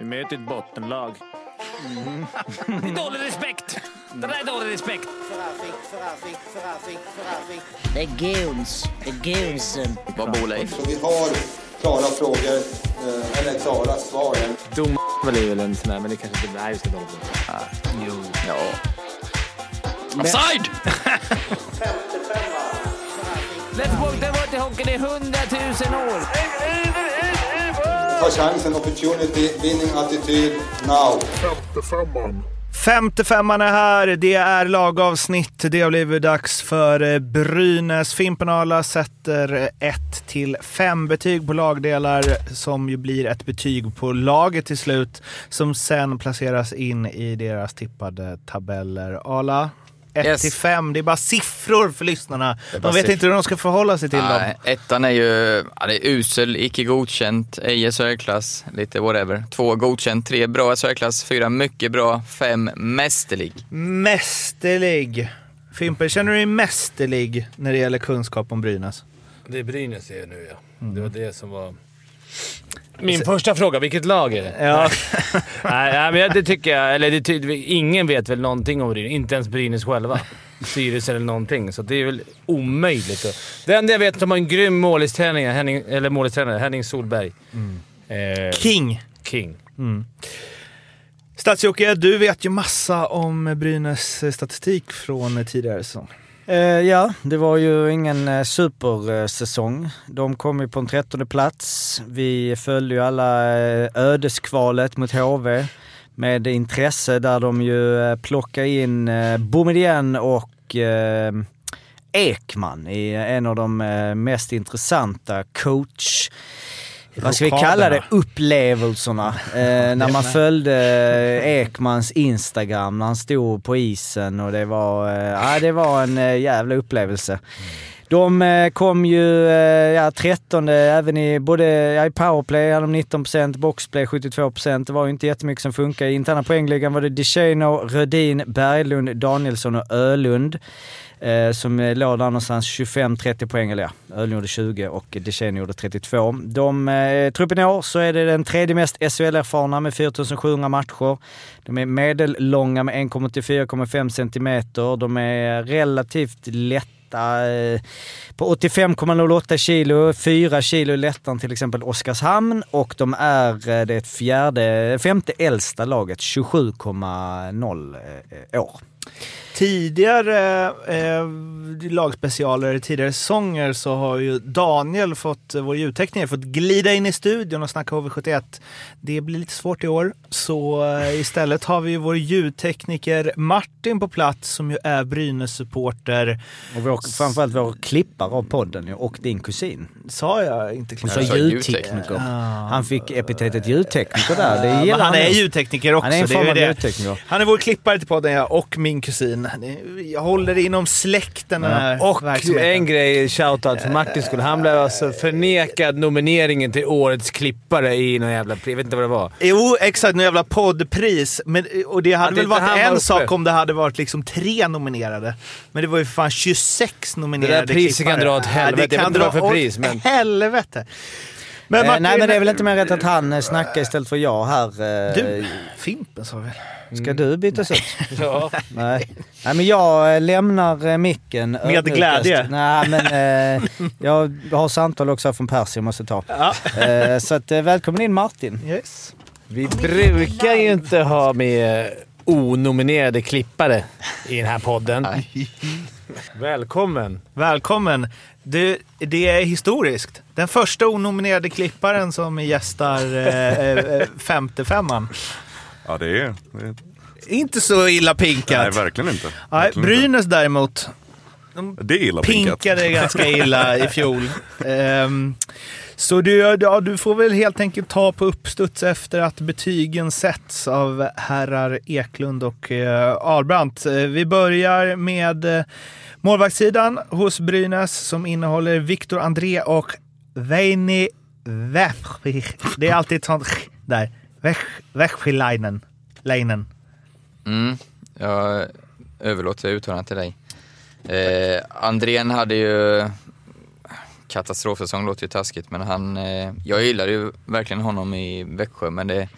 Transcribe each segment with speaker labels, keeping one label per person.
Speaker 1: Vi möter ett bottenlag. Det är dålig respekt! Det där är dålig respekt.
Speaker 2: Det är goons. Det är goonsen.
Speaker 3: Vad bor Leif?
Speaker 4: Så vi har klara frågor, eh, eller klara svar.
Speaker 1: Dom är väl en sån där, men det kanske inte är just det.
Speaker 3: Jo. Ja. Offside!
Speaker 1: Let's walk the water hockey, det är hundratusen år.
Speaker 4: Ta chansen, opportunity, winning attityd, now.
Speaker 5: Femte femman är här, det är lagavsnitt. Det har blivit dags för eh, Brynäs. Fimpen Arla sätter 1 till 5 betyg på lagdelar som ju blir ett betyg på laget till slut som sen placeras in i deras tippade tabeller. Arla, 1
Speaker 3: Yes.
Speaker 5: till 5, det är bara siffror för lyssnarna. De vet
Speaker 3: siffror.
Speaker 5: inte hur de ska förhålla sig till
Speaker 3: Nej,
Speaker 5: dem.
Speaker 3: ettan är ju ja, det är usel, icke godkänt, ej SHL-klass, lite whatever. Två godkänt, tre bra SHL-klass, fyra mycket bra, fem mästerlig.
Speaker 5: Mästerlig. Fimpen, känner du dig mästerlig när det gäller kunskap om Brynäs?
Speaker 1: Det är Brynäs är nu ja. Det var det som var... Min första fråga, vilket lag är det?
Speaker 5: Ja.
Speaker 1: nej, men det tycker jag. Eller det, ty- ingen vet väl någonting om Brynäs. Inte ens Brynäs själva. Styrelse eller någonting. Så det är väl omöjligt. Det enda jag vet är att de har en grym målistränare, Henning, eller målistränare, Henning Solberg. Eh,
Speaker 5: King.
Speaker 1: King.
Speaker 5: Stadsjocke, du vet ju massa om Brynäs statistik från tidigare säsong.
Speaker 6: Eh, ja, det var ju ingen eh, supersäsong. De kom ju på en trettonde plats. Vi följde ju alla eh, ödeskvalet mot HV med intresse där de ju eh, plockade in eh, Boumedienne och eh, Ekman i en av de eh, mest intressanta coach vad ska vi kalla det, upplevelserna. Eh, när man följde eh, Ekmans Instagram när han stod på isen och det var, eh, det var en eh, jävla upplevelse. De eh, kom ju eh, ja, 13 även i både ja, i powerplay hade de 19%, boxplay 72%. Det var ju inte jättemycket som funkade. I interna poängligan var det DeShano, Rödin, Berglund, Danielsson och Ölund. Eh, som eh, låg där någonstans 25-30 poäng, eller ja, Ölund gjorde 20 och DeShano gjorde 32. De, eh, truppen i år så är det den tredje mest SHL-erfarna med 4700 matcher. De är medellånga med 1,84,5 cm. De är relativt lätta eh, på 85,08 kilo, 4 kilo lättare än till exempel Oskarshamn och de är eh, det fjärde, femte äldsta laget, 27,0 eh, år.
Speaker 5: Tidigare eh, lagspecialer, tidigare säsonger så har ju Daniel, fått, vår ljudtekniker, fått glida in i studion och snacka HV71. Det blir lite svårt i år, så eh, istället har vi ju vår ljudtekniker Martin på plats som ju är Brynäs-supporter.
Speaker 6: Och vår, framförallt vår klippare av podden och din kusin.
Speaker 5: Sa jag inte klart?
Speaker 6: så
Speaker 3: sa
Speaker 6: ljudtekniker. Han fick epitetet ljudtekniker där. Det gillar
Speaker 5: han är
Speaker 6: nu.
Speaker 5: ljudtekniker också.
Speaker 6: Han är en
Speaker 5: det
Speaker 6: form av
Speaker 5: det.
Speaker 6: ljudtekniker.
Speaker 5: Han är vår klippare till podden ja, och min kusin. Jag håller inom släkten här
Speaker 1: Och en grej, shoutout för Martin skulle Han blev alltså förnekad nomineringen till Årets klippare i någon jävla... Jag vet inte vad det var.
Speaker 5: Jo, exakt. Nu jävla poddpris. Men, och det hade
Speaker 1: Att
Speaker 5: väl varit
Speaker 1: var
Speaker 5: en
Speaker 1: uppe.
Speaker 5: sak om det hade varit liksom tre nominerade. Men det var ju för fan 26 nominerade
Speaker 1: Det där priset kan dra åt helvete. Jag vet inte vad det är för
Speaker 5: åt
Speaker 1: pris, men-
Speaker 5: helvete. Men
Speaker 6: Eh,
Speaker 5: Martin,
Speaker 6: nej men det är väl inte mer rätt att han eh, snackar istället för jag här. eh,
Speaker 5: Du, Fimpen sa väl?
Speaker 6: Ska du bytas ut?
Speaker 1: Ja.
Speaker 6: Nej. Nej men jag eh, lämnar eh, micken
Speaker 5: Med
Speaker 6: ödmjukast.
Speaker 5: glädje.
Speaker 6: Nej men eh, jag har samtal också från Percy jag måste ta.
Speaker 5: Ja.
Speaker 6: Eh, så att, eh, välkommen in Martin.
Speaker 5: Yes.
Speaker 1: Vi brukar ju inte ha med onominerade klippare i den här podden. Välkommen!
Speaker 5: Välkommen. Det, det är historiskt. Den första onominerade klipparen som gästar eh, eh, femte femman.
Speaker 7: Ja, det är... Det är
Speaker 5: Inte så illa pinkat.
Speaker 7: nej, verkligen inte.
Speaker 5: Nej,
Speaker 7: Verkligen inte.
Speaker 5: Brynäs däremot,
Speaker 7: Det är illa pinkat.
Speaker 5: pinkade ganska illa i fjol. Ehm, så du, ja, du får väl helt enkelt ta på uppstuds efter att betygen sätts av herrar Eklund och eh, Albrandt. Eh, Vi börjar med eh, målvaktssidan hos Brynäs som innehåller Viktor André och Veini Vähvi. Det är alltid ett sånt där. Vähvilainen. Leinen.
Speaker 3: Mm, jag överlåter uttalandet till dig. Eh, Andrén hade ju katastrofsäsong, låter ju taskigt, men han, eh, jag gillade ju verkligen honom i Växjö, men det,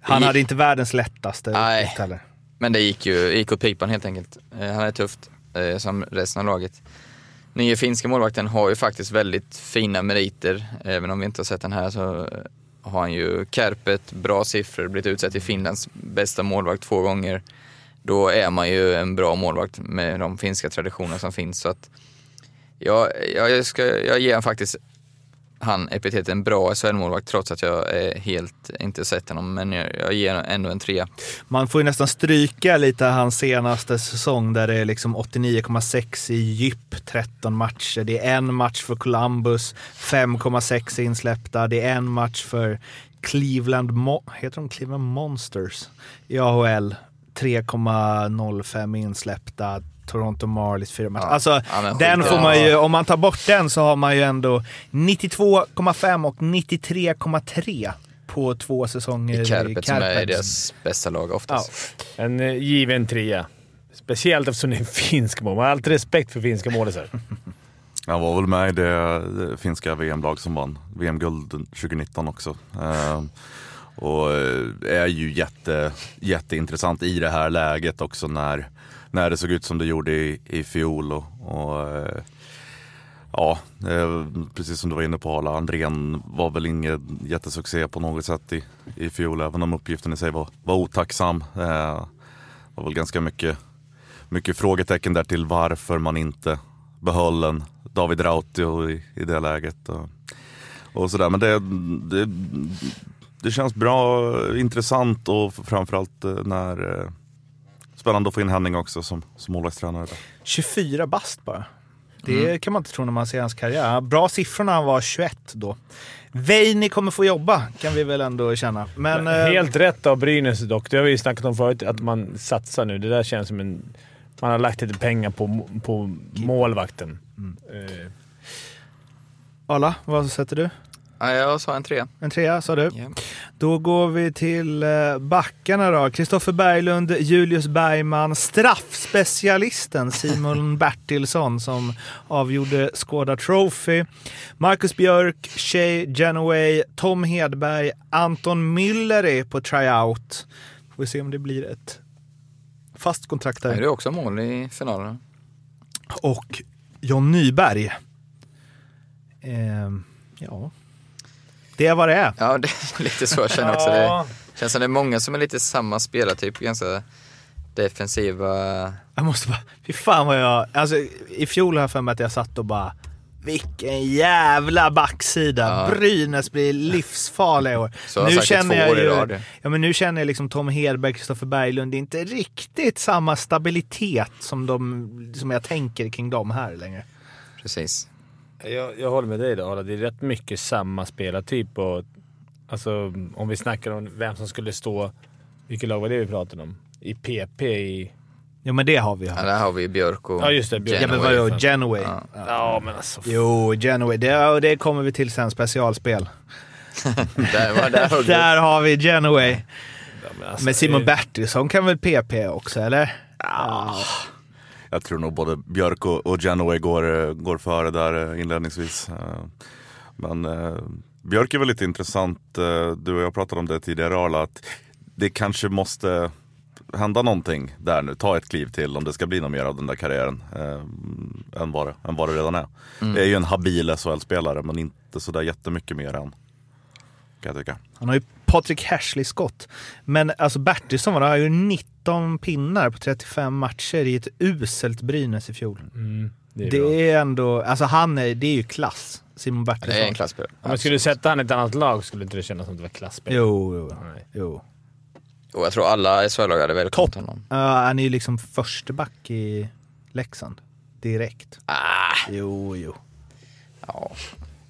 Speaker 5: Han
Speaker 3: gick-
Speaker 5: hade inte världens lättaste
Speaker 3: Nej.
Speaker 5: heller.
Speaker 3: Men det gick ju gick åt pipan helt enkelt. Eh, Han är tufft, eh, som resten av laget. Nya finska målvakten har ju faktiskt väldigt fina meriter. Även om vi inte har sett den här så eh, har han ju Kärpet, bra siffror, blivit utsedd till Finlands bästa målvakt två gånger. Då är man ju en bra målvakt med de finska traditioner som finns. Så att jag, jag, jag, ska, jag ger han faktiskt han epiteten bra SHL-målvakt trots att jag är helt inte sett honom. Men jag, jag ger ändå en trea.
Speaker 5: Man får ju nästan stryka lite hans senaste säsong där det är liksom 89,6 i djup, 13 matcher. Det är en match för Columbus, 5,6 insläppta. Det är en match för Cleveland, Mo- heter de Cleveland Monsters i AHL. 3,05 insläppta. Toronto Marlies fyra matcher.
Speaker 3: Ja.
Speaker 5: Alltså,
Speaker 3: Ja,
Speaker 5: den får man ju, om man tar bort den så har man ju ändå 92,5 och 93,3 på två säsonger
Speaker 3: I Kärpet som är
Speaker 5: Kärpets.
Speaker 3: deras bästa lag oftast.
Speaker 1: En eh, given trea. Speciellt eftersom det är en finsk mål. Man har alltid respekt för finska målisar.
Speaker 7: Han var väl med i det, det finska VM-lag som vann VM-guld 2019 också. Ehm, och eh, är ju jätte, jätteintressant i det här läget också när, när det såg ut som det gjorde i, i fjol. Och, och, eh, ja, eh, precis som du var inne på Arla, Andrén var väl ingen jättesuccé på något sätt i, i fjol, även om uppgiften i sig var, var otacksam. Eh, det var väl ganska mycket, mycket frågetecken där till varför man inte behöll en David Rautio i, i det läget. Och, och sådär. Men det, det, det känns bra, intressant och framförallt när eh, Spännande att få in Henning också som, som målvaktstränare. där.
Speaker 5: 24 bast bara. Det kan man inte tro när man ser hans karriär. Bra siffror när han var 21 då. Veini kommer få jobba, kan vi väl ändå känna. Men, eh,
Speaker 1: Helt rätt av Brynäs dock. Det har vi ju snackat om förut, att man satsar nu. Det där känns som en... Man har lagt lite pengar på, på målvakten. Eh,
Speaker 5: Arla, vad sätter du?
Speaker 3: Ja, jag sa en trea.
Speaker 5: En trea sa du.
Speaker 3: Ja.
Speaker 5: Då går vi till eh, backarna då. Kristoffer Berglund, Julius Bergman, straffspecialisten Simon Bertilsson som avgjorde Skåda Trophy. Marcus Björk, Shay Genoway, Tom Hedberg, Anton Mülleri på tryout. Får vi se om det blir ett fast kontrakt
Speaker 3: Är
Speaker 5: där.
Speaker 3: du också mål i finalen?
Speaker 5: Och John Nyberg. Ehm, ja, det är vad det är.
Speaker 3: Ja, det är lite så jag känner också. Det känns som det är många som är lite samma spelartyp, ganska defensiva.
Speaker 5: Jag måste bara, fy fan vad jag, alltså i fjol har jag för mig att jag satt och bara vilken jävla backsida.
Speaker 3: Ja.
Speaker 5: Brynäs blir livsfarliga i år.
Speaker 3: Så jag två år i rad.
Speaker 5: ja, men nu känner jag liksom Tom Hedberg, Kristoffer Berglund, det är inte riktigt samma stabilitet som, de, som jag tänker kring dem här längre.
Speaker 3: Precis.
Speaker 1: Jag, jag håller med dig då. Det är rätt mycket samma spelartyp. Och, alltså, om vi snackar om vem som skulle stå... Vilket lag var det vi pratade om? I PP i...
Speaker 5: Ja men det har vi
Speaker 3: Ja,
Speaker 5: här.
Speaker 3: där har vi Björk och
Speaker 1: Ja, just det, Björk.
Speaker 5: Ja men
Speaker 3: Genoway.
Speaker 5: vadå, Genoway?
Speaker 3: Ja.
Speaker 1: Ja, men alltså...
Speaker 5: Jo, Genoway. Det, det kommer vi till sen, specialspel.
Speaker 3: Där, var, där du.
Speaker 5: Där har vi Genoway.
Speaker 1: Ja, men alltså,
Speaker 5: Men Simon
Speaker 1: eh,
Speaker 5: Bertilsson kan väl PP också, eller? Ja.
Speaker 7: Jag tror nog både Björk och, och Genoway går, eh, går före där eh, inledningsvis. Eh, Men eh, Björk är väl lite intressant. Du och jag pratade om det tidigare Arla, att det kanske måste hända någonting där nu. Ta ett kliv till om det ska bli något mer av den där karriären eh, än, vad det, än vad det redan är. Det är ju en habil SHL-spelare men inte sådär jättemycket mer än. Kan jag tycka.
Speaker 5: Han har ju Patrik Hashley-skott. Men alltså Bertilsson var det, har ju 19 pinnar på 35 matcher i ett uselt Brynäs i fjol.
Speaker 1: Mm, det är
Speaker 5: Det är ändå, alltså han är, det är ju klass. Simon
Speaker 3: Det
Speaker 5: Bertilsson.
Speaker 3: är en klasspelare.
Speaker 1: Om man skulle sätta han i ett annat lag skulle inte det kännas som att det var klasspel.
Speaker 5: Jo, jo,
Speaker 1: Nej.
Speaker 5: jo.
Speaker 3: Och jag tror alla SHL-lag hade välkomnat honom.
Speaker 5: Ja, han är ju liksom försteback i Leksand. Direkt.
Speaker 3: Ah,
Speaker 5: Jo, jo.
Speaker 3: ja.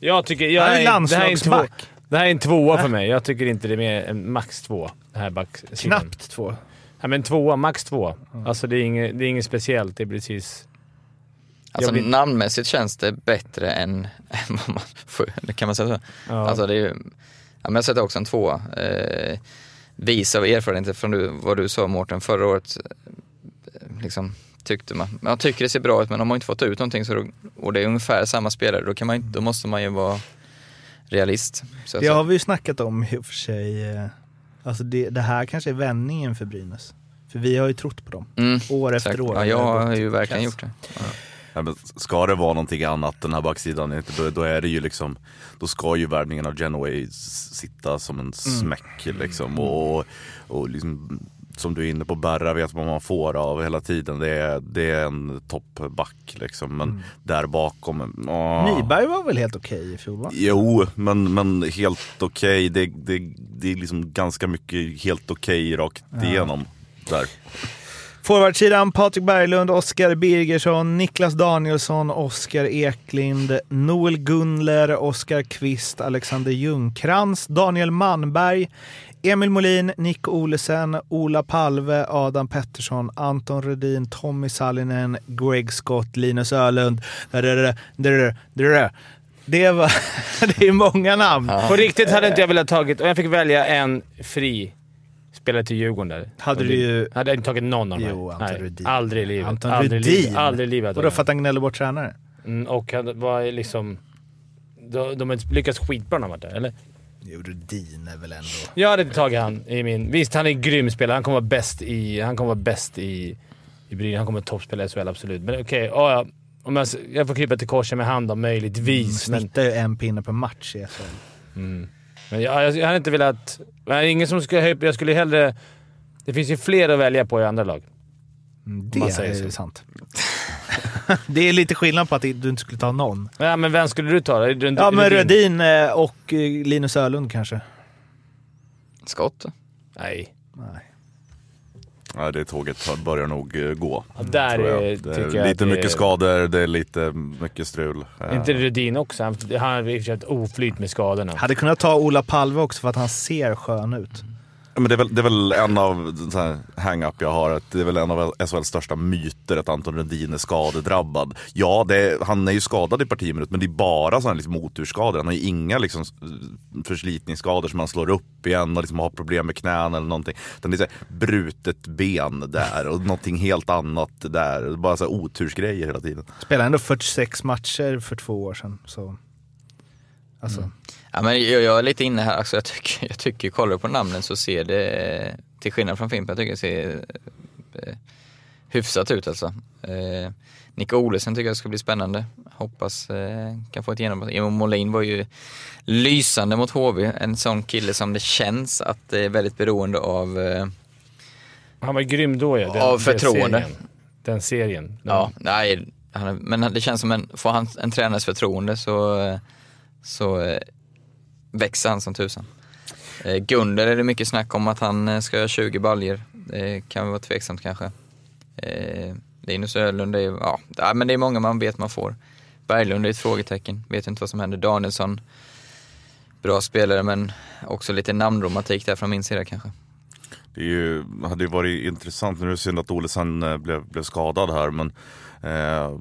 Speaker 1: Jag tycker... Jag
Speaker 5: Han är
Speaker 1: är, det, här är en två,
Speaker 5: landslagsback.
Speaker 1: Det här är en tvåa för mig. Jag tycker inte det är mer än max två. Det här backsidan.
Speaker 5: Knappt två.
Speaker 1: Ja, men tvåa, max två. Alltså det är, inget, det är inget speciellt. Det är precis...
Speaker 3: Alltså
Speaker 1: blir-
Speaker 3: namnmässigt känns det bättre än, än vad man får, kan man säga så?
Speaker 1: Ja.
Speaker 3: Alltså det är ju, ja, men jag sätter också en tvåa. Eh, vis av erfarenheter från du, vad du sa Mårten förra året. eh, Liksom, tyckte man, man tycker det ser bra ut men de har inte fått ut någonting så då, och det är ungefär samma spelare, då, kan man, inte- då måste man ju vara realist. Så
Speaker 5: Det
Speaker 3: jag
Speaker 5: har vi ju snackat om i och för sig. eh, Alltså det, det här kanske är vändningen för Brynäs. För vi har ju trott på dem.
Speaker 3: Mm,
Speaker 5: År efter
Speaker 3: exakt.
Speaker 5: år.
Speaker 3: Ja, jag har ju verkligen
Speaker 5: kass.
Speaker 3: gjort det.
Speaker 7: Ja, men ska det vara någonting annat den här backsidan, då, då är det ju liksom, då ska ju värvningen av Genoway sitta som en smäck liksom. Och, och liksom, som du är inne på, Berra vet vad man får av hela tiden. Det är, det är en toppback liksom. Men där bakom, åh.
Speaker 5: Nyberg var väl helt okej i fjol va?
Speaker 7: Jo, men, men helt okej. Det, det, det är liksom ganska mycket helt okej rakt igenom där.
Speaker 5: Forwardsidan Patrik Berglund, Oskar Birgersson, Niklas Danielsson, Oskar Eklind, Noel Gunler, Oskar Kvist, Alexander Ljungkrans, Daniel Manberg, Emil Molin, Nick Olesen, Ola Palve, Adam Pettersson, Anton Rudin, Tommy Sallinen, Greg Scott, Linus Ölund. Det, var, det är många namn.
Speaker 1: På riktigt hade inte jag velat tagit... Om jag fick välja en fri spelare till Djurgården där.
Speaker 5: Hade du ju-
Speaker 1: Hade jag inte tagit någon av dem.
Speaker 5: Jo, Anton Rudin.
Speaker 1: Aldrig i livet.
Speaker 5: Anton
Speaker 1: aldrig
Speaker 5: Rudin?
Speaker 1: livet. Aldrig i livet.
Speaker 5: Och då för att han gnäller bort tränare?
Speaker 1: Mm, och han var liksom... De, de har inte lyckats skitbra när han varit där, eller?
Speaker 5: Jo, Rudin är väl ändå...
Speaker 1: Jag hade inte tagit han i min... Visst, han är en grym spelare. Han kommer vara bäst i... Han kommer vara bäst i, i Brynäs. Han kommer vara toppspelare i SHL, absolut. Men okej, ja, ja. Om jag, jag får krypa till korset med hand då, möjligtvis. men
Speaker 5: Snittar ju en pinne per match i SHL.
Speaker 1: men jag, jag, jag hade inte velat... Hade ingen som skulle höja Jag skulle hellre... Det finns ju fler att välja på i andra lag.
Speaker 5: Mm, Det är sant. det är lite skillnad på att du inte skulle ta någon.
Speaker 1: Ja, men vem skulle du ta då?
Speaker 5: Ja, men Rödin eh, och eh, Linus Ölund kanske.
Speaker 3: Skott.
Speaker 1: Nej.
Speaker 5: Nej.
Speaker 7: Ja, det tåget börjar nog eh, gå.
Speaker 1: Ja, där
Speaker 7: tror jag.
Speaker 1: är,
Speaker 7: Det är lite mycket
Speaker 1: är-
Speaker 7: skador, det är lite mycket strul.
Speaker 1: Är inte Rudin också? Han, han har i och för sig ett oflyt med skadorna.
Speaker 5: Hade kunnat ta Ola Palve också för att han ser skön ut.
Speaker 7: Men det, är väl, det är väl en av hang-up jag har, att det är väl en av SHLs största myter att Anton Rudin är skadedrabbad. Ja, det är, han är ju skadad i partiminut, men det är bara sådana liksom motorskador. Han har ju inga liksom, förslitningsskador som han slår upp igen och liksom har problem med knän eller någonting. Utan det är så här, brutet ben där och någonting helt annat där. Bara så här otursgrejer hela tiden.
Speaker 5: Spelade ändå 46 matcher för två år sedan. Så. Alltså,
Speaker 3: Ja, men jag, jag är lite inne här, alltså, jag, tycker, jag tycker, kollar på namnen så ser det, till skillnad från Fimpen, jag tycker det ser eh, hyfsat ut alltså. Eh, Nico Olesen tycker jag ska bli spännande. Hoppas eh, kan få ett genombrott. Emil Molin var ju lysande mot HV. En sån kille som det känns att det är väldigt beroende av eh,
Speaker 1: Han var grym då ja. Den,
Speaker 3: Av
Speaker 1: den
Speaker 3: förtroende.
Speaker 1: serien. Den serien.
Speaker 3: Ja, nej, han, men det känns som en, får han en tränarens förtroende så, så eh, växer han som tusan. Eh, Gunder är det mycket snack om att han eh, ska göra 20 baljer. Det kan vara tveksamt kanske. Eh, Linus Ölund, det är, ja, ja, men det är många man vet man får. Berglund är ett frågetecken, vet inte vad som händer. Danielsson, bra spelare men också lite namnromantik där från min sida kanske.
Speaker 7: Det ju, hade ju varit intressant, nu är det synd att Olesen eh, blev, blev skadad här men eh,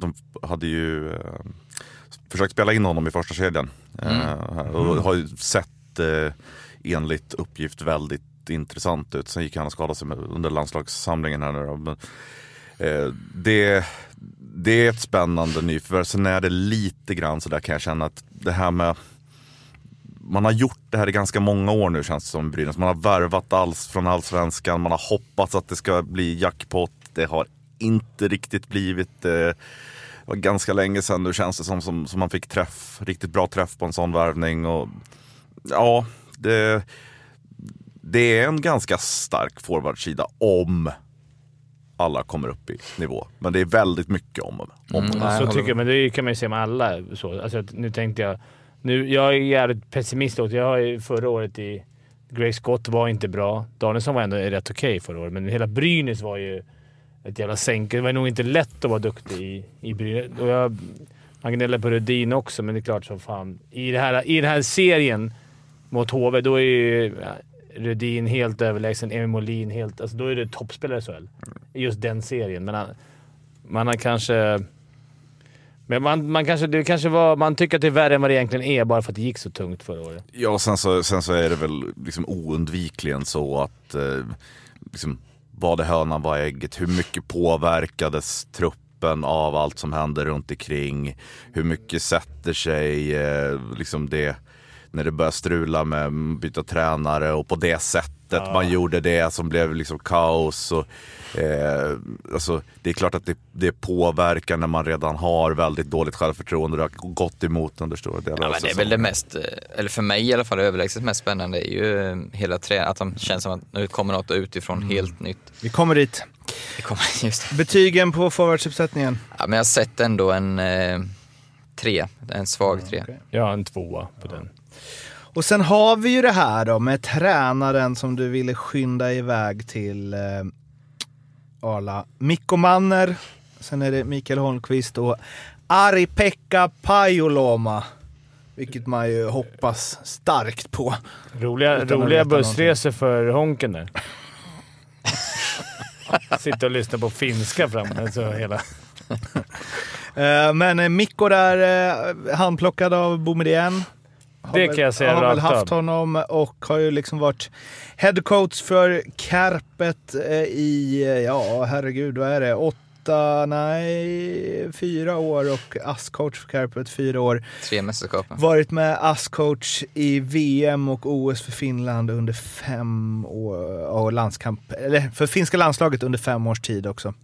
Speaker 7: de hade ju eh, försökt spela in honom i första kedjan. Eh, och har ju sett eh, enligt uppgift väldigt intressant ut. Sen gick han och skadade sig under landslagssamlingen här nu då. Men, eh, det, det är ett spännande nyförvärv. Sen är det lite grann så där kan jag känna att det här med man har gjort det här i ganska många år nu känns det som Brynäs. Man har värvat alls från allsvenskan, man har hoppats att det ska bli jackpot. Det har inte riktigt blivit. Eh, var ganska länge sedan nu känns det som, som, som man fick träff, riktigt bra träff på en sån värvning. Och, ja, det, det är en ganska stark forwardsida om alla kommer upp i nivå. Men det är väldigt mycket om. om
Speaker 3: Mm.
Speaker 1: Så tycker jag, men det kan man ju se med alla. Så. Alltså, nu tänkte jag... Nu, jag är jävligt pessimistisk också. Jag har ju förra året i... Greg Scott var inte bra. Danielsson var ändå rätt okej förra året, men hela Brynäs var ju ett jävla sänke. Det var nog inte lätt att vara duktig i, i Brynäs. Och jag, man gnäller på Rudin också, men det är klart som fan. I, det här, I den här serien mot HV, då är ju Rudin helt överlägsen. Emil Molin helt... Alltså då är det toppspelare i SHL. I just den serien. Men han, man har kanske... Men man, man, kanske, det kanske var, man tycker att det är värre än vad det egentligen är bara för att det gick så tungt förra året.
Speaker 7: Ja, sen så, sen så är det väl liksom oundvikligen så att eh, liksom, var det hönan var ägget? Hur mycket påverkades truppen av allt som händer runt omkring? Hur mycket sätter sig eh, liksom det, när det började strula med byta tränare och på det sättet man gjorde det som blev liksom kaos. Och, eh, alltså, det är klart att det, det påverkar när man redan har väldigt dåligt självförtroende. Det har gått emot under stora delar
Speaker 3: Ja,
Speaker 7: av
Speaker 3: men det är väl det mest, eh, eller för mig i alla fall, överlägset mest spännande är ju eh, hela trä, att de känns som att nu kommer något utifrån helt nytt.
Speaker 5: Vi kommer dit.
Speaker 3: Det kommer, just det.
Speaker 5: Betygen på forwardsuppsättningen?
Speaker 3: Ja, men jag har sett ändå en eh, tre, en svag tre.
Speaker 1: Jag har en tvåa på den.
Speaker 5: Och sen har vi ju det här då med tränaren som du ville skynda iväg till eh, Arla. Mikko Manner, sen är det Mikael Holmqvist och Ari-Pekka Pajoloma. Vilket man ju hoppas starkt på.
Speaker 1: Roliga, roliga bussresor för Honken där. Sitta och lyssna på finska fram alltså hela...
Speaker 5: Eh, men Mikko där, eh, handplockad av Boumedienne.
Speaker 1: Det kan jag säga
Speaker 5: Har väl haft honom och har ju liksom varit headcoach för Kärpet eh, i, eh, ja herregud, vad är det? Åtta, nej, fyra år och ASS-coach för Kärpet fyra år.
Speaker 3: Tre mästerskapen.
Speaker 5: Varit med ASS-coach i VM och OS för Finland under fem år, och landskamp, eller för finska landslaget under fem års tid också.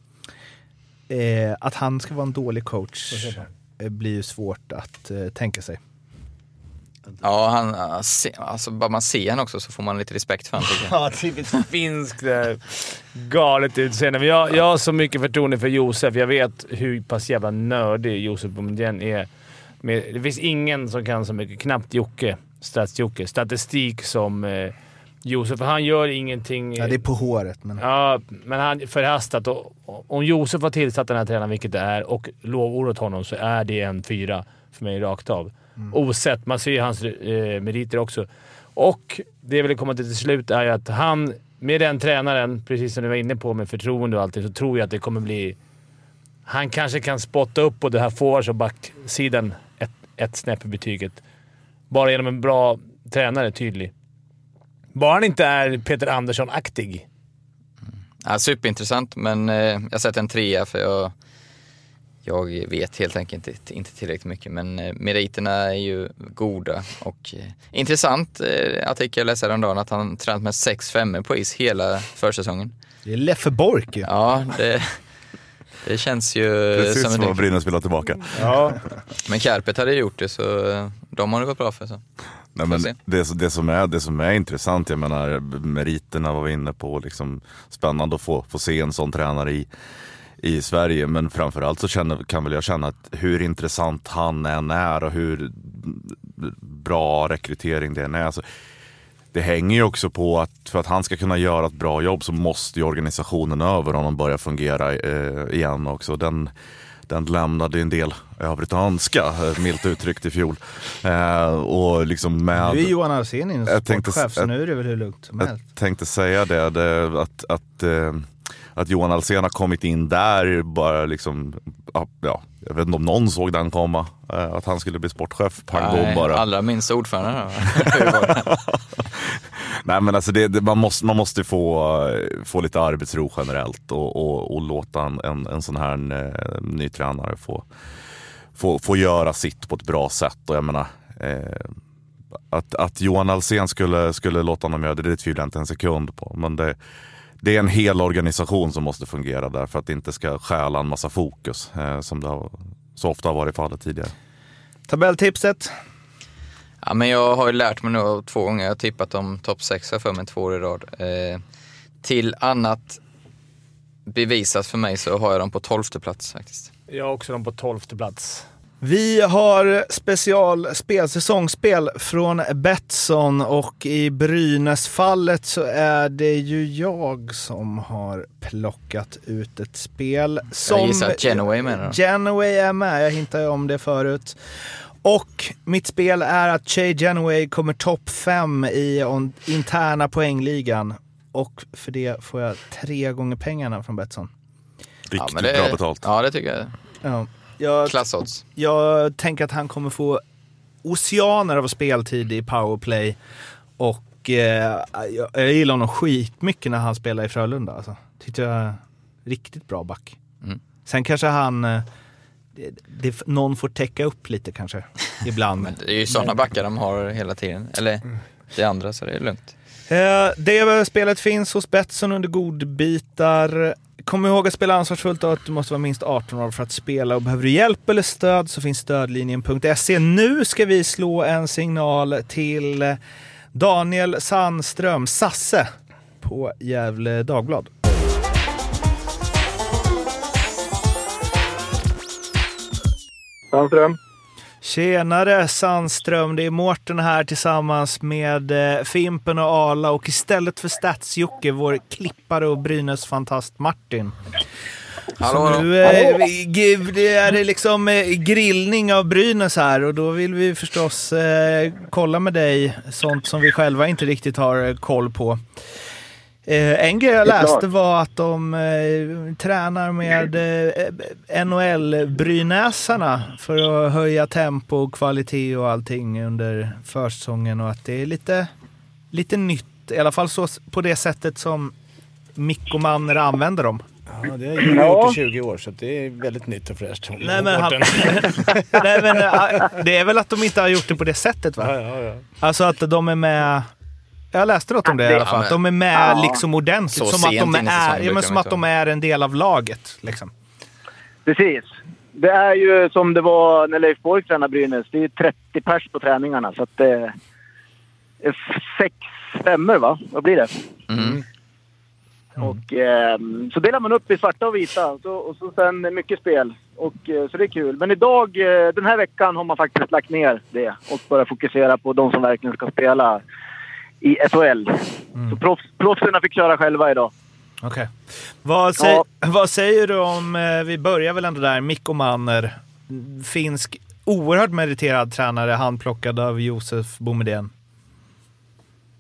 Speaker 5: Eh, att han ska vara en dålig coach eh, blir ju svårt att eh, tänka sig.
Speaker 3: Ja, han, alltså bara man ser han också så får man lite respekt för honom.
Speaker 1: Ja, typiskt finskt där. Galet utseende. Men jag, jag har så mycket förtroende för Josef. Jag vet hur pass jävla nördig Josef Boumedienne är. Med, det finns ingen som kan så mycket, knappt Jocke, Stats-Jocke, statistik som eh, Josef. För han gör ingenting...
Speaker 5: Ja, det är på håret, men...
Speaker 1: Ja, men han förhastat. Och, och, om Josef har tillsatt den här tränaren, vilket det är, och lovordat honom, så är det en fyra för mig rakt av. Mm. Osett. Man ser ju hans eh, meriter också. Och det jag vill komma till till slut är ju att han, med den tränaren, precis som du var inne på med förtroende och allting, så tror jag att det kommer bli... Han kanske kan spotta upp på det här forwards och backsidan ett, ett snäpp i betyget. Bara genom en bra tränare, tydlig. Bara han inte är Peter Andersson-aktig. Mm.
Speaker 3: Ja, superintressant, men eh, jag sätter en trea för jag, jag vet helt enkelt inte, inte tillräckligt mycket. Men eh, meriterna är ju goda och eh, intressant eh, artikel jag läste häromdagen att han tränat med sex femmor på is hela försäsongen.
Speaker 5: Det är Leffe Bork ju.
Speaker 3: Ja, det, det känns ju
Speaker 7: Precis
Speaker 3: som
Speaker 7: som vad Brynäs vill ha tillbaka.
Speaker 1: Ja.
Speaker 3: Men Kärpet hade gjort det så de har det gått bra för. Så.
Speaker 7: Nej, men det, det, som är, det som är intressant, jag menar meriterna var vi inne på, liksom, spännande att få, få se en sån tränare i, i Sverige. Men framförallt så känner, kan väl jag känna att hur intressant han än är och hur bra rekrytering det än är. Alltså, det hänger ju också på att för att han ska kunna göra ett bra jobb så måste ju organisationen över honom börja fungera eh, igen också. Den, den lämnade en del övrigt att önska, eh, milt uttryckt i fjol. Eh, och liksom med...
Speaker 5: Nu är Johan
Speaker 7: tänkte-
Speaker 5: sportchef, så nu är det väl hur lugnt som helst.
Speaker 7: Jag tänkte säga det, det att, att, eh, att Johan Alsén har kommit in där bara liksom, ja, ja, jag vet inte om någon såg den komma, eh, att han skulle bli sportchef. Pang
Speaker 3: Nej,
Speaker 7: bara.
Speaker 3: Allra minst ordförande.
Speaker 7: Nej men alltså det, det, man måste, man måste få, få lite arbetsro generellt och, och, och låta en, en, en sån här eh, ny tränare få, få, få göra sitt på ett bra sätt. Och jag menar, eh, att, att Johan Alsén skulle, skulle låta honom göra det, det tvivlar jag inte en sekund på. Men det, det är en hel organisation som måste fungera där för att det inte ska stjäla en massa fokus eh, som det har, så ofta har varit fallet tidigare.
Speaker 5: Tabelltipset.
Speaker 3: Ja, men jag har ju lärt mig nu två gånger, jag har tippat om topp 6 för mig två år i rad. Eh, till annat bevisat för mig så har jag dem på tolfte plats faktiskt.
Speaker 1: Jag har också dem på tolfte plats.
Speaker 5: Vi har specialspel, säsongsspel från Betsson och i Brynäs-fallet så är det ju jag som har plockat ut ett spel. Som
Speaker 3: Jag gissar att Genoway menar du?
Speaker 5: Genoway är med, jag hintade om det förut. Och mitt spel är att Che Genoway kommer topp 5 i interna poängligan. Och för det får jag tre gånger pengarna från Betsson.
Speaker 7: Riktigt
Speaker 3: men det,
Speaker 7: bra betalt.
Speaker 3: Ja, det tycker jag.
Speaker 5: Ja. Jag
Speaker 3: Klassodds.
Speaker 5: jag tänker att han kommer få oceaner av speltid i powerplay. Och eh, jag, jag gillar honom skitmycket när han spelar i Frölunda. Alltså. Tyckte jag riktigt bra back.
Speaker 3: Mm.
Speaker 5: Sen kanske han... Eh, det, det, någon får täcka upp lite kanske. ibland.
Speaker 3: Men det är ju sådana backar de har hela tiden. Eller det andra, så det är lugnt.
Speaker 5: Eh, det spelet finns hos Betsson under godbitar. Kom ihåg att spela ansvarsfullt och att du måste vara minst 18 år för att spela. Och behöver du hjälp eller stöd så finns stödlinjen.se. Nu ska vi slå en signal till Daniel Sandström, Sasse, på Gävle Dagblad.
Speaker 8: Sandström.
Speaker 5: Tjenare Sandström, det är Mårten här tillsammans med eh, Fimpen och Ala och istället för Stats-Jocke, vår klippare och Brynäs-fantast Martin.
Speaker 3: Hallå,
Speaker 5: nu eh, är det liksom eh, grillning av Brynäs här och då vill vi förstås kolla med dig sånt som vi själva inte riktigt har koll på. Eh, en grej jag läste var att de eh, tränar med eh, NHL-brynäsarna för att höja tempo och kvalitet och allting under försäsongen och att det är lite, lite nytt, i alla fall så, på det sättet som Mikko Manner använder dem.
Speaker 1: Ja, det har jag gjort i 20 år, så det är väldigt nytt och fräscht.
Speaker 5: Nej men, han, nej, men det är väl att de inte har gjort det på det sättet va?
Speaker 1: Ja, ja, ja.
Speaker 5: Alltså att de är med... Jag läste något om det i alla fall. Att de är med
Speaker 3: Ja.
Speaker 5: liksom ordentligt.
Speaker 3: Så
Speaker 5: Som, att de, är, ja, men som att de är en del av laget. Liksom.
Speaker 8: Precis. Det är ju som det var när Leif Borg tränade Brynäs. Det är ju 30 pers på träningarna. Så att det är sex femmor, va? Vad blir det?
Speaker 3: Mm.
Speaker 8: Och, ehm, så delar man upp i svarta och vita och så, och så sen mycket spel. Och, eh, så det är kul. Men idag, eh, den här veckan, har man faktiskt lagt ner det och börjat fokusera på de som verkligen ska spela i SHL. Så proffs, proffsen fick köra själva idag.
Speaker 5: Okej. Vad, säg, vad säger du om, eh, vi börjar väl ändå där, Mikko Manner. Finsk, oerhört meriterad tränare, handplockad av Josef Boumedienne.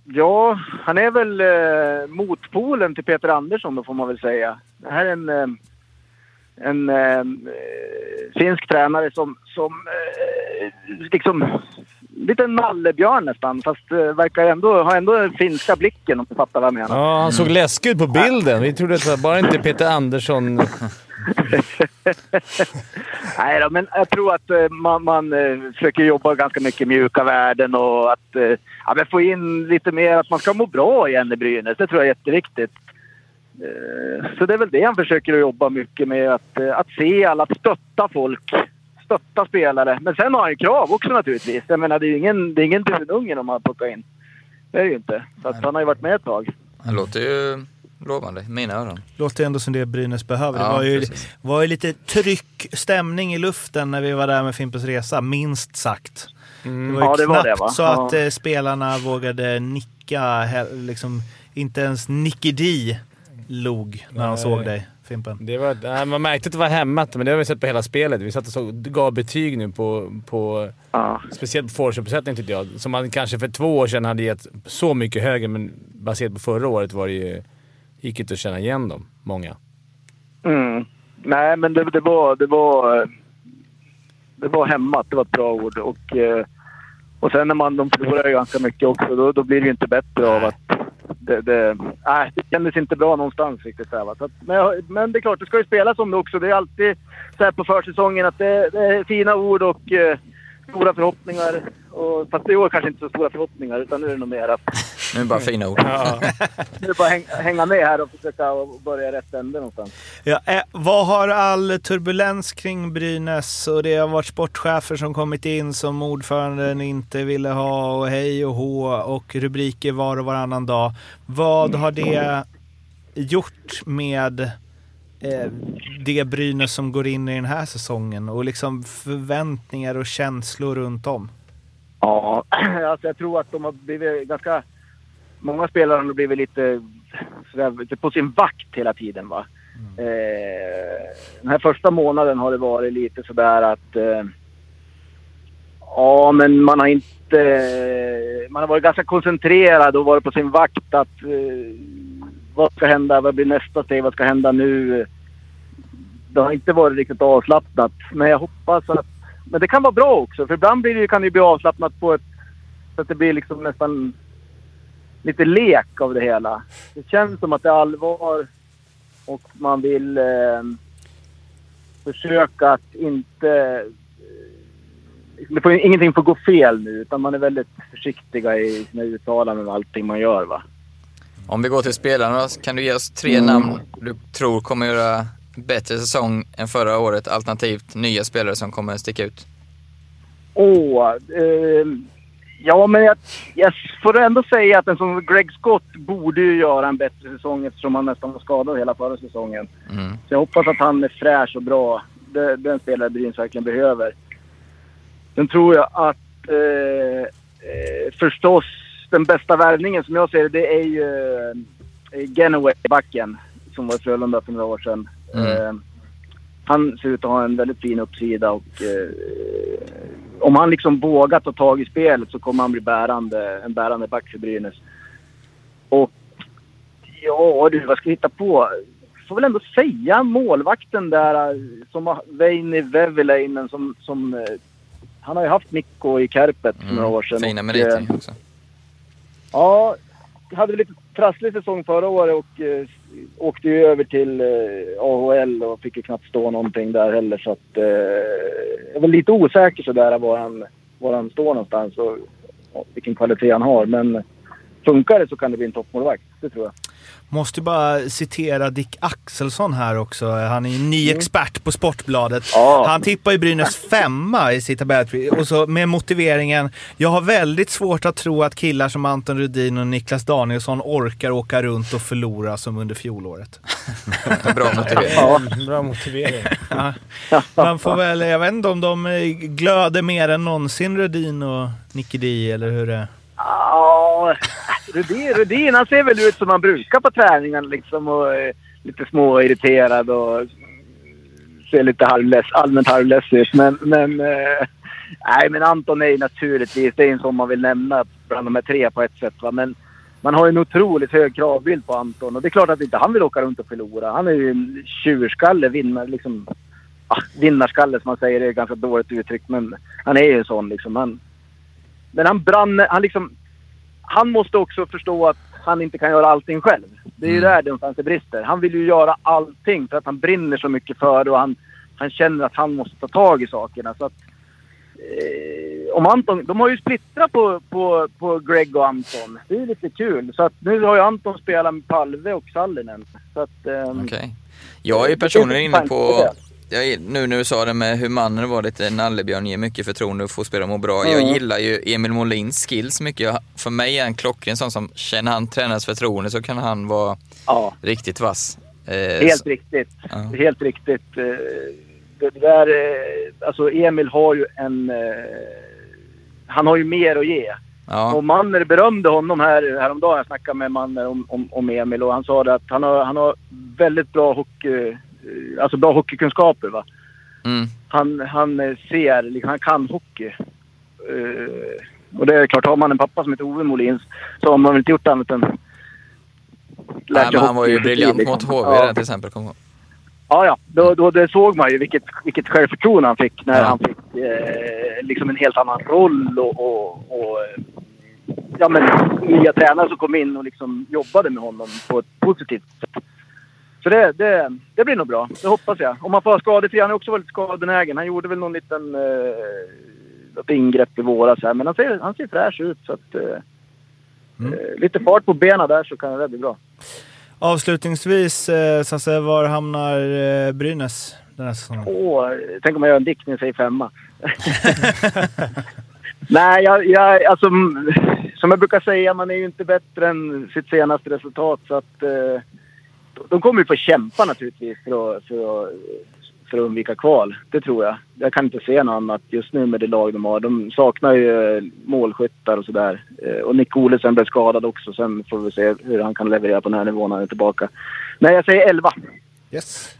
Speaker 8: Ja, han är väl eh, motpolen till Peter Andersson då får man väl säga. Det här är en, eh, en eh, finsk tränare som, som eh, liksom lite en nallebjörn nästan. Fast eh, verkar ändå ha ändå den finska blicken om du fattar vad jag menar.
Speaker 1: Ja, han såg läskig ut på bilden. Vi trodde att det var bara inte Peter Andersson.
Speaker 8: Nej då, men jag tror att eh, man, man eh, försöker jobba ganska mycket mjuka värden och att ja, men få in lite mer att man ska må bra igen i Brynäs. Det tror jag är jätteviktigt. Så det är väl det han försöker jobba mycket med. Att, att se alla, att stötta folk. Stötta spelare. Men sen har han ju krav också naturligtvis. Jag menar, det är ju ingen, det är ingen dununge de har plockat in. Det är det ju inte. Så att han har ju varit med ett tag.
Speaker 3: Det låter ju lovande mina öron.
Speaker 5: Låter ändå som det Brynäs behöver. det
Speaker 3: Ja,
Speaker 5: var ju,
Speaker 3: precis.
Speaker 5: var ju lite tryck, stämning i luften när vi var där med Fimpens Resa, minst sagt. Det var ju
Speaker 8: Mm. Ja, det var
Speaker 5: knappt
Speaker 8: det, va?
Speaker 5: så
Speaker 8: Ja.
Speaker 5: att eh, spelarna vågade nicka. he- Liksom, inte ens Nicky D log när han
Speaker 1: Nej.
Speaker 5: såg dig, Fimpen.
Speaker 1: Det var, nej, man märkte att det var hämmat, men det har vi sett på hela spelet. Vi satt och såg, gav betyg nu på, på
Speaker 8: Ja.
Speaker 1: speciellt på forwardsuppsättning tyckte jag. Som man kanske för två år sedan hade gett så mycket högre, men baserat på förra året var det ju... gick inte att känna igen dem, många.
Speaker 8: Mm. Nej, men det, det, var, det, var, det var hämmat. Det var ett bra ord. Och, eh, och sen när man de förlorar ganska mycket också, då, då blir det ju inte bättre av att... Det, det, äh, det kändes inte bra någonstans riktigt. Där, va? Så att, men, men det är klart, det ska ju spelas om det också. Det är alltid så här på försäsongen att det, det är fina ord och eh, stora förhoppningar. Och, fast i år kanske inte så stora förhoppningar, utan nu är det nog mer att
Speaker 3: nu är det bara fina ord.
Speaker 8: nu är det bara häng, hänga med här och försöka börja rätt ände någonstans.
Speaker 5: Ja, eh, vad har all turbulens kring Brynäs och det har varit sportchefer som kommit in som ordföranden inte ville ha och hej och hå och rubriker var och varannan dag. Vad har det gjort med eh, det Brynäs som går in i den här säsongen och liksom förväntningar och känslor runt om?
Speaker 8: Ja, alltså jag tror att de har blivit ganska... Många spelare har blivit lite, sådär, lite på sin vakt hela tiden. Va? Eh, den här första månaden har det varit lite sådär att... Eh, ja, men man har inte... Man har varit ganska koncentrerad och varit på sin vakt. att eh, Vad ska hända? Vad blir nästa steg? Vad ska hända nu? Det har inte varit riktigt avslappnat. Men jag hoppas att men det kan vara bra också, för ibland blir det, kan det bli avslappnat på ett... Så att det blir liksom nästan lite lek av det hela. Det känns som att det är allvar och man vill eh, försöka att inte... det får, ingenting får gå fel nu, utan man är väldigt försiktiga i sina uttalanden med allting man gör. Va?
Speaker 3: Om vi går till spelarna kan du ge oss tre
Speaker 8: Mm.
Speaker 3: namn du tror kommer göra bättre säsong än förra året, alternativt nya spelare som kommer sticka ut?
Speaker 8: Åh, eh, ja men jag, jag får ändå säga att en som Greg Scott borde ju göra en bättre säsong eftersom han nästan var skadad hela förra säsongen.
Speaker 3: Mm.
Speaker 8: Så jag hoppas att han är fräsch och bra. Det, den spelare Brynäs verkligen behöver. Sen tror jag att eh, eh, förstås den bästa värvningen som jag ser det, det är ju eh, Genoway, backen, som var i Frölunda för några år sedan.
Speaker 3: Mm.
Speaker 8: Eh, han ser ut att ha en väldigt fin uppsida och eh, om han liksom vågar ta tag i spelet så kommer han bli bärande, en bärande back för Brynäs. Och ja du, vad ska vi hitta på? Får väl ändå säga målvakten där eh, som Veini Väviläinen som, som eh, han har ju haft Mikko i Kärpet för några år sedan.
Speaker 3: Mm. Fina meriter
Speaker 8: eh,
Speaker 3: också.
Speaker 8: Ja, hade lite trasslig säsong förra året och åkte ju över till eh, AHL och fick ju knappt stå någonting där heller. Så att, eh, jag var lite osäker sådär var han, var han står någonstans och vilken kvalitet han har. Men funkar det så kan det bli en toppmålvakt, det tror jag.
Speaker 5: Måste bara citera Dick Axelsson här också. Han är ju ny expert på Sportbladet.
Speaker 8: Ja.
Speaker 5: Han tippar ju Brynäs femma i sitt tabellpris. Och så med motiveringen. Jag har väldigt svårt att tro att killar som Anton Rudin och Niklas Danielsson orkar åka runt och förlora som under fjolåret.
Speaker 3: Bra motivering.
Speaker 8: Ja,
Speaker 1: Bra motivering.
Speaker 5: Man får väl, jag vet inte om de eh, glöder mer än någonsin Rudin och Nicky D eller hur det är.
Speaker 8: Ja, Rudin, Rudin han ser väl ut som han brukar på träningen liksom och eh, lite småirriterad och mm, ser lite halvless, allmänt halvless ut. Men, men, eh, nej, men Anton är ju naturligtvis, det är en som man vill nämna bland de här tre på ett sätt. Va? Men man har ju en otroligt hög kravbild på Anton och det är klart att inte han vill åka runt och förlora. Han är ju en tjurskalle, vinnar, liksom, ah, vinnarskalle som man säger, det är ett ganska dåligt uttryck men han är ju en sån liksom. Han, men han brann, han liksom, han måste också förstå att han inte kan göra allting själv. Det är ju
Speaker 3: Mm.
Speaker 8: där någonstans det brister. Han vill ju göra allting för att han brinner så mycket för det och han, han känner att han måste ta tag i sakerna. Så att, eh, om Anton, de har ju splittrat på, på, på Greg och Anton. Det är lite kul. Så att nu har ju Anton spelat med Palve och Sallinen. Så att, ehm,
Speaker 3: Okej. Jag är ju personligen inne på, jag nu när du sa det med hur mannen var lite nallebjörn, ger mycket förtroende och får spela och må bra. Jag
Speaker 8: Mm.
Speaker 3: gillar ju Emil Molins skills mycket. Jag, för mig är han klockren sån som, känner han tränarens förtroende så kan han vara
Speaker 8: ja.
Speaker 3: riktigt vass. Eh,
Speaker 8: Helt
Speaker 3: så-
Speaker 8: riktigt.
Speaker 3: Ja.
Speaker 8: Helt riktigt. Eh, Det det där, eh, alltså Emil har ju en... eh, Han har ju mer att ge.
Speaker 3: Ja,
Speaker 8: Och Manner berömde honom här häromdagen. Jag snackade med Manner om, om, om Emil och han sa det att han har, han har väldigt bra hockey... eh, Alltså bra hockeykunskaper va.
Speaker 3: mm,
Speaker 8: Han, han eh, ser, liksom, han kan hockey. Eh, och det är klart, har man en pappa som heter Ove Molins så har man väl inte gjort annat än... lärt
Speaker 3: Nej, men han var ju briljant
Speaker 8: liksom.
Speaker 3: mot HV
Speaker 8: Ja.
Speaker 3: till exempel. Kom.
Speaker 8: Ja, ja. Då, då, det såg man ju vilket, vilket självförtroende han fick när
Speaker 3: Ja.
Speaker 8: han fick eh, liksom en helt annan roll och, och, och ja, men, nya tränare som kom in och liksom jobbade med honom på ett positivt sätt. Så det, det, det blir nog bra. Det hoppas jag. Om han får skadefri. Han är också väldigt skadenägen. Han gjorde väl någon liten eh, något ingrepp i våras här. Men han ser, han ser fräsch ut. Så att, eh,
Speaker 5: Mm.
Speaker 8: eh, lite fart på benen där så kan det bli bra.
Speaker 5: Avslutningsvis, eh, Sasse, var hamnar eh, Brynäs den här säsongen?
Speaker 8: Åh, tänk om jag gör en dikt när jag säger femma. Nej, jag, jag, alltså, som jag brukar säga, man är ju inte bättre än sitt senaste resultat. Så att, eh, de kommer ju få kämpa naturligtvis för att, för, att, för att undvika kval. Det tror jag. Jag kan inte se något annat just nu med det lag de har. De saknar ju målskyttar och sådär. Eh, och Nick Olesen blev skadad också. Sen får vi se hur han kan leverera på den här nivån när han är tillbaka. Nej, jag säger 11.
Speaker 5: Yes.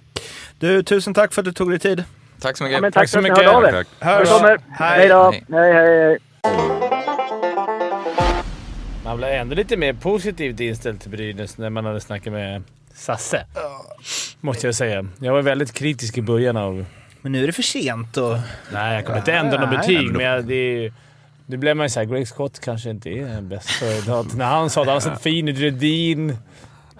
Speaker 5: Du, tusen tack för att du tog dig tid.
Speaker 3: Tack så mycket.
Speaker 8: Ja, tack,
Speaker 1: Tack så
Speaker 8: för att ni
Speaker 1: mycket.
Speaker 8: hörde av er.
Speaker 7: Tack.
Speaker 8: Välkommen.
Speaker 5: Hej.
Speaker 8: Hej då.
Speaker 3: Hej,
Speaker 8: hej, hej.
Speaker 1: Man blev ändå lite mer positivt inställd till Brynäs när man hade snackat med Sasse. Måste jag säga. Jag var väldigt kritisk i början av...
Speaker 5: Men nu är det för sent och...
Speaker 1: Nej, jag kommer inte ändra något betyg,
Speaker 5: men
Speaker 1: jag, det är ju... Nu blev man ju såhär, Greg Scott kanske inte är bäst. För att när han sa att han har sett fin ut, Rudin...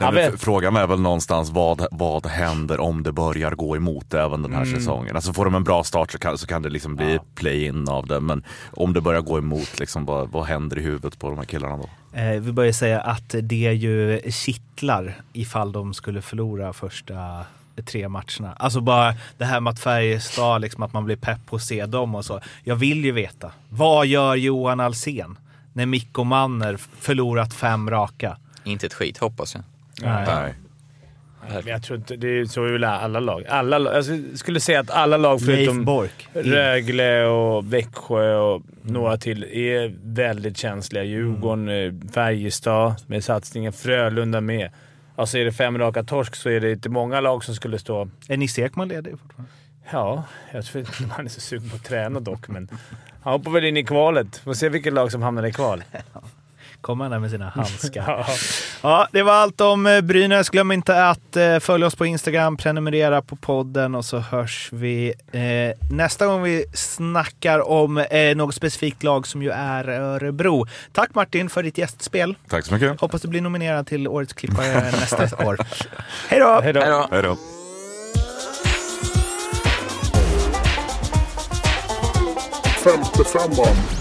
Speaker 7: Men
Speaker 1: vet.
Speaker 7: Frågan är väl någonstans vad, vad händer om det börjar gå emot även den här
Speaker 1: Mm.
Speaker 7: säsongen. Alltså får de en bra start så kan, så kan det liksom bli play-in av det. Men om det börjar gå emot, liksom, vad, vad händer i huvudet på de här killarna då?
Speaker 5: Eh, vi börjar säga att det ju kittlar ifall de skulle förlora första tre matcherna. Alltså bara det här med att Färjestad, liksom att man blir pepp på att se dem och så. Jag vill ju veta. Vad gör Johan Alsen när Mikko Manner förlorat fem raka?
Speaker 3: Inte ett skit hoppas jag.
Speaker 5: Nej.
Speaker 7: Nej.
Speaker 1: Men Jag tror inte... Det är så väl alla lag. Alla, lag- jag skulle säga att alla lag förutom. Rögle och Växjö och några till är väldigt känsliga. Djurgården, eh, Färjestad med satsningen, Frölunda med. Alltså är det fem raka torsk så är det inte många lag som skulle stå...
Speaker 5: Är Nisse Ekman ledig fortfarande?
Speaker 1: Ja, jag tror inte han är så sugen på att träna dock, men han hoppar väl in i kvalet. Får se vilket lag som hamnar i kval.
Speaker 5: Kommer han där med sina handskar?
Speaker 1: Ja.
Speaker 5: Ja, det var allt om eh, Brynäs. Glöm inte att eh, följa oss på Instagram, prenumerera på podden och så hörs vi eh, nästa gång vi snackar om eh, något specifikt lag som ju är Örebro. Tack Martin för ditt gästspel.
Speaker 7: Tack så mycket.
Speaker 5: Hoppas du blir nominerad till Årets klippare nästa år. Hej då!
Speaker 1: Hej då.
Speaker 3: Hej då!
Speaker 7: Hej då.
Speaker 9: Femte femman.